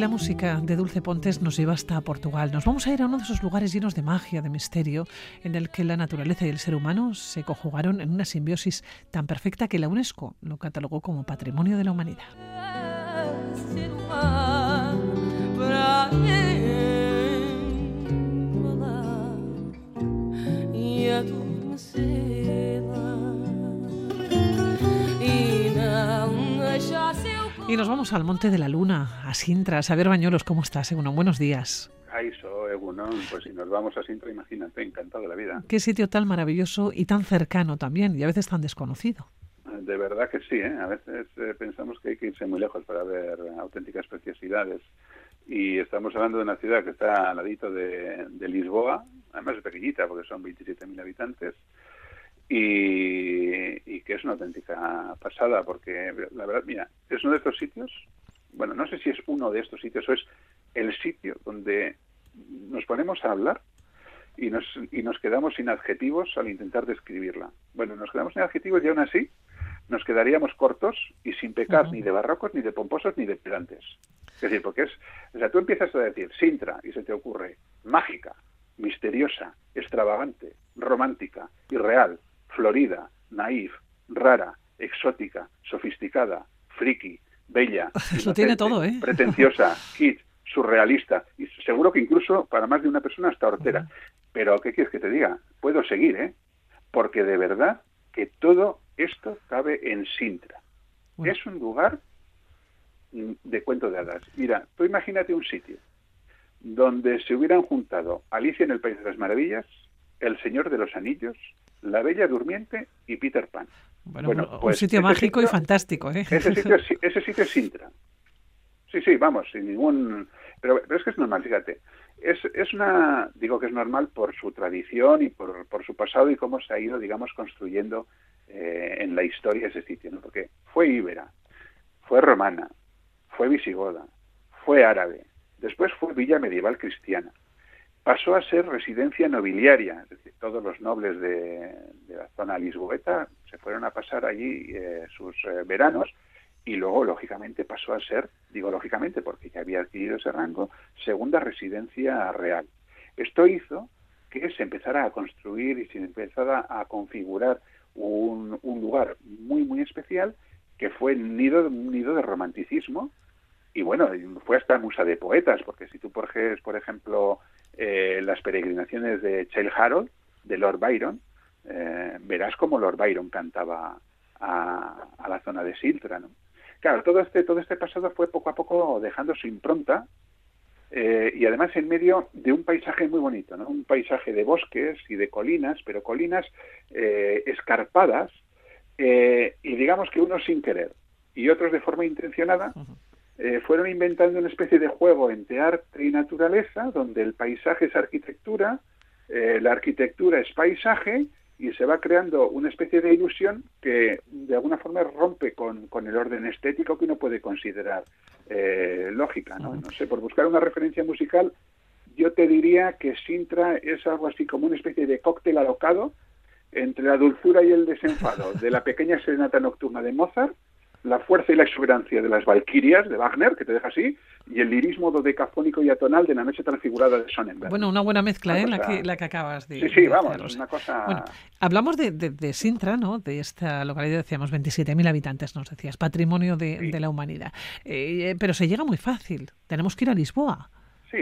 la música de Dulce Pontes nos lleva hasta Portugal. Nos vamos a ir a uno de esos lugares llenos de magia, de misterio, en el que la naturaleza y el ser humano se conjugaron en una simbiosis tan perfecta que la UNESCO lo catalogó como Patrimonio de la Humanidad. Y nos vamos al Monte de la Luna, a Sintra. A ver, Bañuelos, ¿cómo estás? Egunon, buenos días. Ahí soy, Egunon. Pues si nos vamos a Sintra, imagínate, encantado de la vida. Qué sitio tan maravilloso y tan cercano también, y a veces tan desconocido. De verdad que sí, ¿eh? A veces eh, pensamos que hay que irse muy lejos para ver auténticas preciosidades. Y estamos hablando de una ciudad que está al ladito de, de Lisboa, además es pequeñita porque son 27.000 habitantes, y, que es una auténtica pasada, porque la verdad, mira, es uno de estos sitios, bueno, no sé si es uno de estos sitios o es el sitio donde nos ponemos a hablar y nos, y nos quedamos sin adjetivos al intentar describirla. Bueno, nos quedamos sin adjetivos y aún así nos quedaríamos cortos y sin pecar ni de barrocos, ni de pomposos, ni de pedantes. Es decir, porque es, o sea, tú empiezas a decir Sintra y se te ocurre mágica, misteriosa, extravagante, romántica, irreal, florida, naif, rara, exótica, sofisticada, friki, bella, Lo tiene todo, ¿eh? pretenciosa, kit, surrealista y seguro que incluso para más de una persona hasta hortera. Pero ¿qué quieres que te diga? Puedo seguir, ¿eh? Porque de verdad que todo esto cabe en Sintra. Es un lugar mm, de cuento de hadas. Mira, tú imagínate un sitio donde se hubieran juntado Alicia en el País de las Maravillas, El Señor de los Anillos, la Bella Durmiente y Peter Pan. Bueno, un pues sitio mágico y fantástico. ¿eh? Ese, sitio, ese sitio es Sintra. Sí, sí, vamos, sin ningún... Pero, pero es que es normal, fíjate. Es, es una... Digo que es normal por su tradición y por, por su pasado y cómo se ha ido, digamos, construyendo eh, en la historia ese sitio. ¿no? Porque fue íbera, fue romana, fue visigoda, fue árabe, después fue villa medieval cristiana pasó a ser residencia nobiliaria, es decir, todos los nobles de, la zona lisboeta se fueron a pasar allí eh, sus eh, veranos y luego, lógicamente, pasó a ser, digo lógicamente porque ya había adquirido ese rango, segunda residencia real. Esto hizo que se empezara a construir y se empezara a configurar un, un lugar muy, muy especial que fue nido, nido de romanticismo y bueno, fue hasta musa de poetas, porque si tú por ejemplo, eh, las peregrinaciones de Chale Harold, de Lord Byron, eh, verás cómo Lord Byron cantaba a, la zona de Sintra, ¿no? Claro, todo este, todo este pasado fue poco a poco dejando su impronta eh, y además en medio de un paisaje muy bonito, ¿no? Un paisaje de bosques y de colinas, pero colinas escarpadas y digamos que unos sin querer y otros de forma intencionada eh, fueron inventando una especie de juego entre arte y naturaleza, donde el paisaje es arquitectura, eh, la arquitectura es paisaje, y se va creando una especie de ilusión que de alguna forma rompe con, el orden estético que uno puede considerar eh, lógica. ¿no? no sé, por buscar una referencia musical, yo te diría que Sintra es algo así como una especie de cóctel alocado entre la dulzura y el desenfado de la pequeña serenata nocturna de Mozart la fuerza y la exuberancia de las Valquirias de Wagner, que te deja así, y el lirismo dodecafónico y atonal de la noche transfigurada de Sonnenberg. Bueno, una buena mezcla, ¿eh? la, que, la que acabas de Sí, sí, vamos, una cosa... Bueno, hablamos de, de, Sintra, ¿no? De esta localidad, decíamos, 27.000 habitantes, nos decías, patrimonio de, la humanidad. Eh, pero se llega muy fácil, tenemos que ir a Lisboa.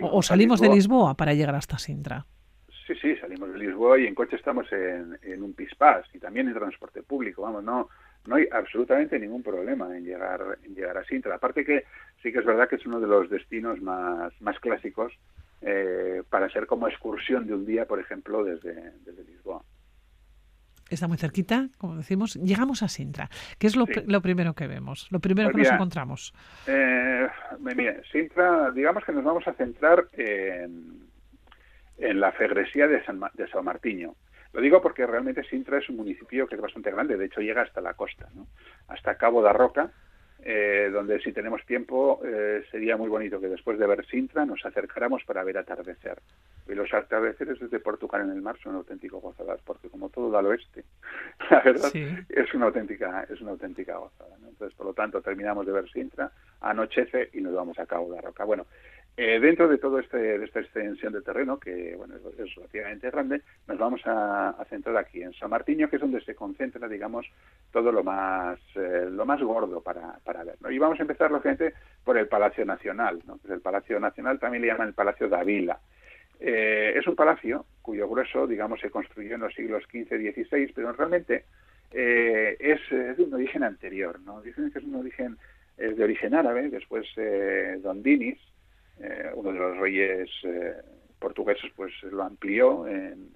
o, salimos de Lisboa para llegar hasta Sintra. Sí, sí, salimos de Lisboa y en coche estamos en, en un pispás y también en transporte público, vamos, no no hay absolutamente ningún problema en llegar, en llegar a Sintra. Aparte que sí que es verdad que es uno de los destinos más, más clásicos eh, para ser como excursión de un día, por ejemplo, desde, desde Lisboa. Está muy cerquita, como decimos. Llegamos a Sintra. ¿Qué es lo, lo primero que vemos? Lo primero pues que nos encontramos. Eh, mira, Sintra, digamos que nos vamos a centrar en, en la fegresía de San, de San Martiño. Lo digo porque realmente Sintra es un municipio que es bastante grande, de hecho llega hasta la costa, ¿no? hasta Cabo da Roca, eh, donde si tenemos tiempo eh, sería muy bonito que después de ver Sintra nos acercáramos para ver atardecer. Y los atardeceres desde Portugal en el mar son auténticos gozadas, porque como todo da al oeste, la verdad es una auténtica es una auténtica gozada. Entonces, por lo tanto, terminamos de ver Sintra, anochece y nos vamos a Cabo de Roca. Bueno, eh, dentro de toda este, esta extensión de terreno, que bueno, es, relativamente grande, nos vamos a, centrar aquí en San Martiño, que es donde se concentra, digamos, todo lo más eh, lo más gordo para, para ver. Y vamos a empezar, lógicamente, por el Palacio Nacional. ¿no? el Palacio Nacional también le llaman el Palacio de Avila. Eh, es un palacio cuyo grueso, digamos, se construyó en los siglos XV y XVI, pero realmente es, de un origen anterior. ¿no? Dicen que es un origen es de origen árabe, después Don Dinis, eh, uno de los reyes eh, portugueses pues lo amplió en,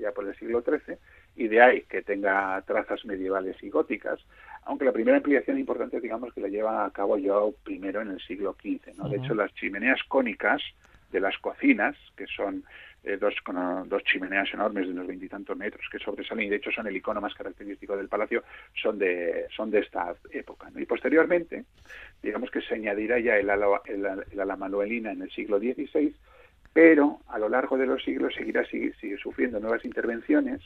ya por el siglo XIII y de ahí que tenga trazas medievales y góticas, aunque la primera ampliación importante digamos que la lleva a cabo Joao I en el siglo XV. ¿no? De hecho, las chimeneas cónicas de las cocinas, que son eh, dos, con, dos chimeneas enormes de unos veintitantos metros que sobresalen y de hecho son el icono más característico del palacio, son de, son de esta época. Y posteriormente, digamos que se añadirá ya el ala, el, manuelina en el siglo XVI, pero a lo largo de los siglos seguirá sigue, sufriendo nuevas intervenciones,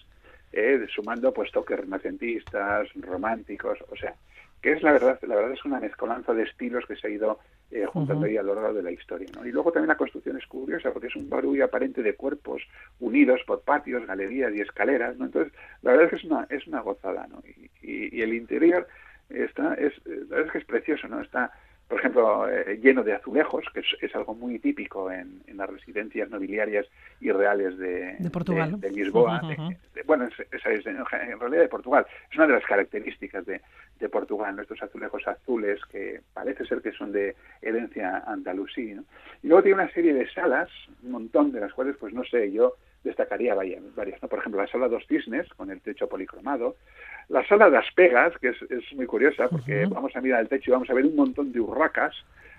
eh, sumando pues toques renacentistas, románticos, o sea, que es la verdad, la verdad es una mezcolanza de estilos que se ha ido eh, juntando ahí a lo largo de la historia. ¿no? Y luego también la construcción es curiosa porque es un barullo aparente de cuerpos unidos por patios, galerías y escaleras. ¿no? Entonces, la verdad es que es una, es una gozada. ¿no? Y, y, el interior está, es, la verdad es que es precioso, ¿no? Está por ejemplo, eh, lleno de azulejos, que es, algo muy típico en, las residencias nobiliarias y reales de, Portugal. de, Lisboa. bueno, es, en realidad de Portugal. Es una de las características de, Portugal, nuestros azulejos azules, que parece ser que son de herencia andalusí. Y luego tiene una serie de salas, un montón de las cuales, pues no sé, yo destacaría varias. ¿no? Por ejemplo, la sala Dos Cisnes, con el techo policromado, la sala de las pegas, que es, muy curiosa, porque vamos a mirar el techo y vamos a ver un montón de urracas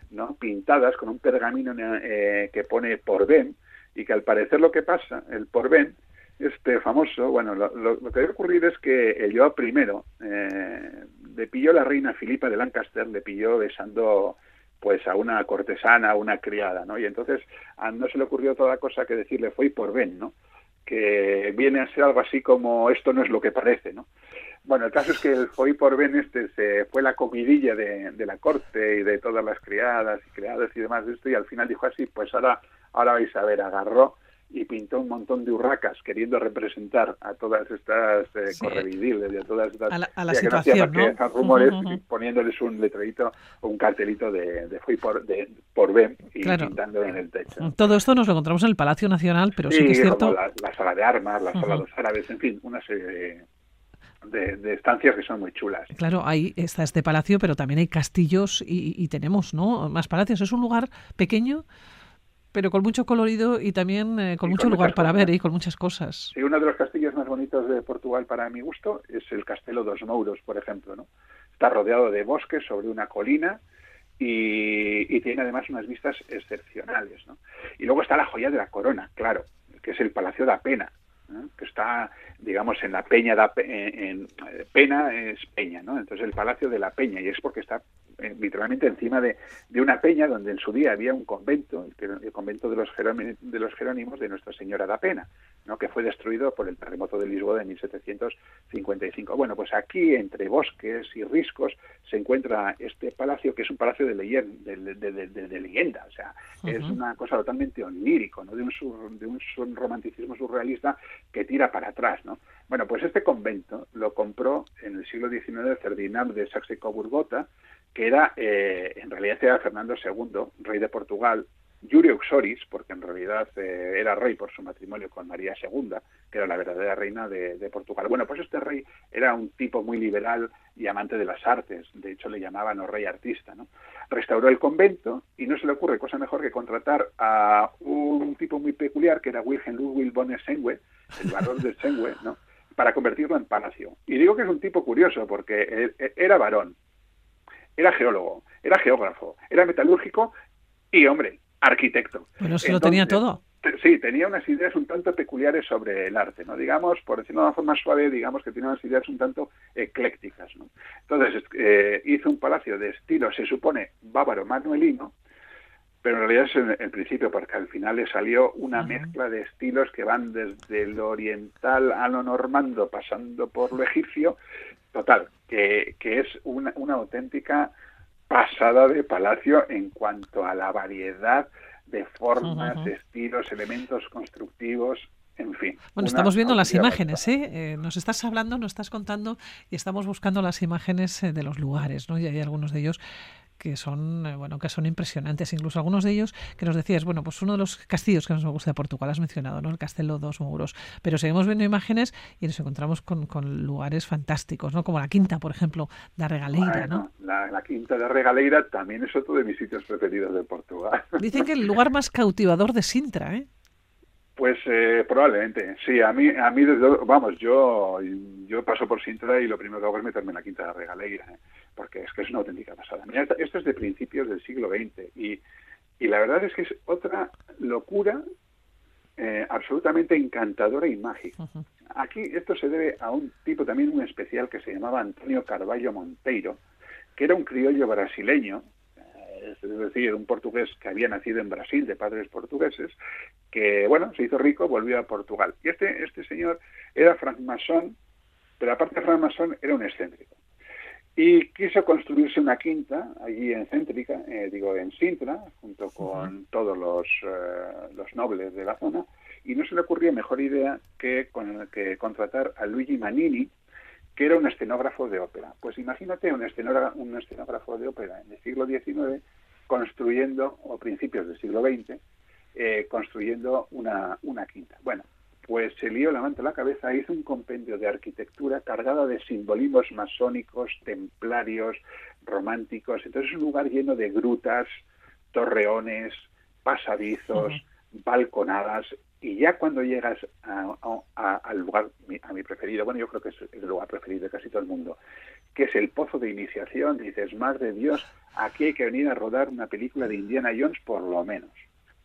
¿no? pintadas con un pergamino eh, que pone por Ben, y que al parecer lo que pasa, el por Ben, este famoso, bueno, lo, que debe ocurrir es que el Joao I eh, le pilló la reina Filipa de Lancaster, le pilló besando pues a una cortesana, a una criada, ¿no? Y entonces a no se le ocurrió toda cosa que decirle fue por Ben, ¿no? Que viene a ser algo así como esto no es lo que parece, ¿no? Bueno, el caso es que el Foy por Ben este se fue la comidilla de, de, la corte y de todas las criadas y criadas y demás de esto y al final dijo así, pues ahora, ahora vais a ver, agarró y pintó un montón de urracas queriendo representar a todas estas eh, correvidiles y a todas estas a la, a la situación, ¿no? rumores poniéndoles un letrerito o un cartelito de, de fui por de, por Ben y pintándolo en el techo. Todo esto nos lo encontramos en el Palacio Nacional, pero sí, que es cierto. La, la, sala de armas, la sala de los árabes, en fin, una serie de de, estancias que son muy chulas. Claro, ahí está este palacio, pero también hay castillos y, tenemos ¿no? más palacios. Es un lugar pequeño, pero con mucho colorido y también eh, con mucho lugar para ver y con muchas cosas. Sí, uno de los castillos más bonitos de Portugal para mi gusto es el Castelo dos Mouros, por ejemplo. ¿no? Está rodeado de bosques sobre una colina y, y tiene además unas vistas excepcionales. ¿no? Y luego está la joya de la corona, claro, que es el Palacio de Apena que está, digamos, en la Peña, de, en, Pena es Peña, ¿no? Entonces el Palacio de la Peña, y es porque está eh, literalmente encima de, de, una peña donde en su día había un convento, el, convento de los, de los Jerónimos de Nuestra Señora da Pena, ¿no? que fue destruido por el terremoto de Lisboa de 1755. Bueno, pues aquí, entre bosques y riscos, se encuentra este palacio, que es un palacio de, leyenda, de, leyenda, o sea, es una cosa totalmente onírico, ¿no? de, un de un romanticismo surrealista que tira para atrás. ¿no? Bueno, pues este convento lo compró en el siglo XIX Ferdinand de Saxe-Coburg-Gotha, que era, eh, en realidad era Fernando II, rey de Portugal, Yuri Uxoris, porque en realidad eh, era rey por su matrimonio con María II, que era la verdadera reina de, Portugal. Bueno, pues este rey era un tipo muy liberal y amante de las artes, de hecho le llamaban o rey artista, ¿no? Restauró el convento y no se le ocurre cosa mejor que contratar a un tipo muy peculiar que era Wilhelm Ludwig von Sengue, el varón de Sengue, ¿no? Para convertirlo en palacio. Y digo que es un tipo curioso porque era varón, era geólogo, era geógrafo, era metalúrgico y, hombre, arquitecto. Bueno, se lo tenía todo. Sí, tenía unas ideas un tanto peculiares sobre el arte, ¿no? Digamos, por decirlo de una forma suave, digamos que tenía unas ideas un tanto eclécticas, ¿no? Entonces, eh, hizo un palacio de estilo, se supone, bávaro manuelino, pero en realidad es en el principio, porque al final le salió una mezcla de estilos que van desde lo oriental a lo normando, pasando por lo egipcio, total, que, que es una, una auténtica pasada de palacio en cuanto a la variedad de formas, estilos, elementos constructivos, en fin. Bueno, estamos viendo las imágenes, ¿eh? ¿eh? Nos estás hablando, nos estás contando y estamos buscando las imágenes eh, de los lugares, ¿no? Y hay algunos de ellos que son eh, bueno que son impresionantes. Incluso algunos de ellos que nos decías bueno pues uno de los castillos que nos gusta de Portugal has mencionado no el Castelo dos Muros. Pero seguimos viendo imágenes y nos encontramos con, lugares fantásticos no como la Quinta por ejemplo de Regaleira no la, Quinta de Regaleira también es otro de mis sitios preferidos de Portugal. Dicen que el lugar más cautivador de Sintra eh pues eh, probablemente, sí. A mí, a mí desde, vamos, yo, yo paso por Sintra y lo primero que hago es meterme en la Quinta de Regaleira. ¿eh? porque es que es una auténtica pasada. Mira, esto es de principios del siglo XX y, y la verdad es que es otra locura eh, absolutamente encantadora y mágica. Aquí esto se debe a un tipo también muy especial que se llamaba Antonio Carballo Monteiro, que era un criollo brasileño, es decir, un portugués que había nacido en Brasil de padres portugueses, que bueno, se hizo rico, volvió a Portugal. Y este, este señor era francmasón, pero aparte de francmasón era un excéntrico y quiso construirse una quinta allí en Céntrica, eh, digo en Sintra, junto con todos los, eh, los nobles de la zona, y no se le ocurría mejor idea que, con, que contratar a Luigi Manini, que era un escenógrafo de ópera. Pues imagínate un escenógrafo, un escenógrafo de ópera en el siglo XIX construyendo, o principios del siglo XX, eh, construyendo una, una quinta. Bueno, pues se lió la manta a la cabeza, hizo un compendio de arquitectura cargada de simbolismos masónicos, templarios, románticos. Entonces es un lugar lleno de grutas, torreones, pasadizos, balconadas. Y ya cuando llegas al lugar, a mi preferido, bueno, yo creo que es el lugar preferido de casi todo el mundo, que es el pozo de iniciación, dices, madre de Dios, aquí hay que venir a rodar una película de Indiana Jones por lo menos.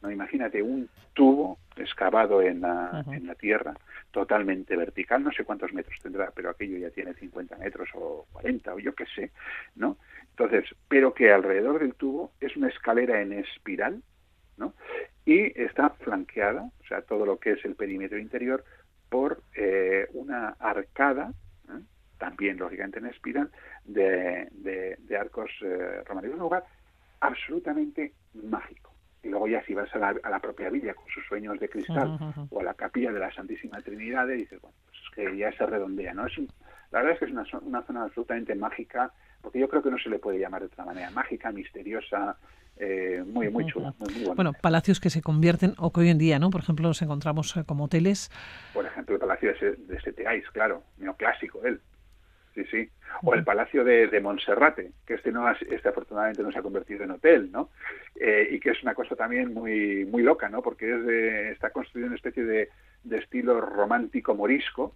No, imagínate un tubo excavado en la, en la tierra, totalmente vertical, no sé cuántos metros tendrá, pero aquello ya tiene 50 metros o 40 o yo qué sé, ¿no? Entonces, pero que alrededor del tubo es una escalera en espiral, ¿no? Y está flanqueada, o sea, todo lo que es el perímetro interior, por eh, una arcada, ¿eh? también lógicamente en espiral, de, de, arcos eh, románicos. Un lugar absolutamente mágico y luego ya si vas a la, propia villa con sus sueños de cristal o a la capilla de la Santísima Trinidad y dices, bueno, pues es que ya se redondea, ¿no? Es la verdad es que es una, una, zona absolutamente mágica, porque yo creo que no se le puede llamar de otra manera, mágica, misteriosa, eh, muy, muy chula. Muy, bueno, palacios que se convierten, o que hoy en día, ¿no? Por ejemplo, los encontramos eh, como hoteles. Por ejemplo, el Palacio de, Setegáis, claro, neoclásico él. Sí, sí. O el Palacio de, de Monserrate, que este no este afortunadamente no se ha convertido en hotel, ¿no? Eh, y que es una cosa también muy muy loca, ¿no? Porque es de, está construido en una especie de, de estilo romántico morisco,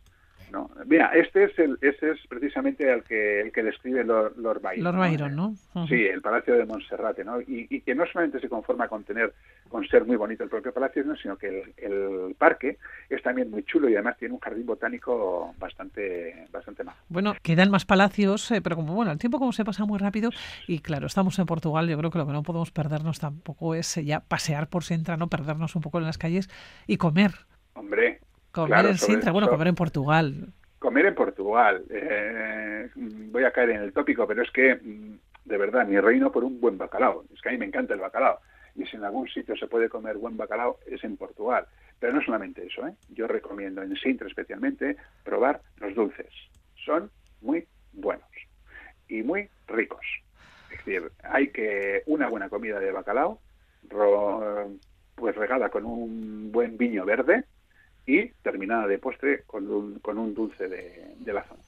¿no? Mira, este es el, ese es precisamente el que, el que describe Lord, Lord Byron. Lord Byron, ¿no? Sí, el Palacio de Monserrate, ¿no? Y, y, que no solamente se conforma con tener, con ser muy bonito el propio palacio, sino que el, el, parque es también muy chulo y además tiene un jardín botánico bastante, bastante más. Bueno, quedan más palacios, eh, pero como bueno, el tiempo como se pasa muy rápido y claro, estamos en Portugal, yo creo que lo que no podemos perdernos tampoco es eh, ya pasear por Sintra, no perdernos un poco en las calles y comer. Hombre, Comer en Sintra, bueno, comer en Portugal. Comer en Portugal. Eh, voy a caer en el tópico, pero es que, mm, de verdad, mi reino por un buen bacalao. Es que a mí me encanta el bacalao. Y si en algún sitio se puede comer buen bacalao, es en Portugal. Pero no solamente eso, ¿eh? Yo recomiendo en Sintra especialmente probar los dulces. Son muy buenos y muy ricos. Es decir, hay que una buena comida de bacalao, pues regada con un buen viño verde, y terminada de postre con un, con un dulce de, la zona.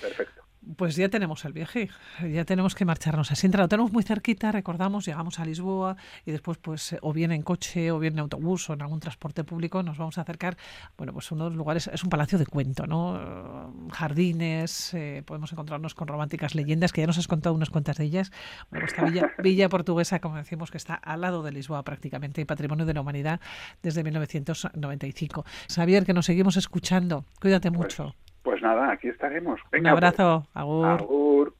Perfecto. Pues ya tenemos el viaje, ya tenemos que marcharnos a Sintra. Lo tenemos muy cerquita, recordamos, llegamos a Lisboa y después, pues, o bien en coche, o bien en autobús, o en algún transporte público, nos vamos a acercar. Bueno, pues uno de los lugares es un palacio de cuento, ¿no? Jardines, eh, podemos encontrarnos con románticas leyendas, que ya nos has contado unas cuantas de ellas. Bueno, esta villa, villa portuguesa, como decimos, que está al lado de Lisboa prácticamente, y patrimonio de la humanidad desde 1995. Xavier, que nos seguimos escuchando. Cuídate pues mucho. Pues nada, aquí estaremos. Un abrazo. Pues. Agur. Agur.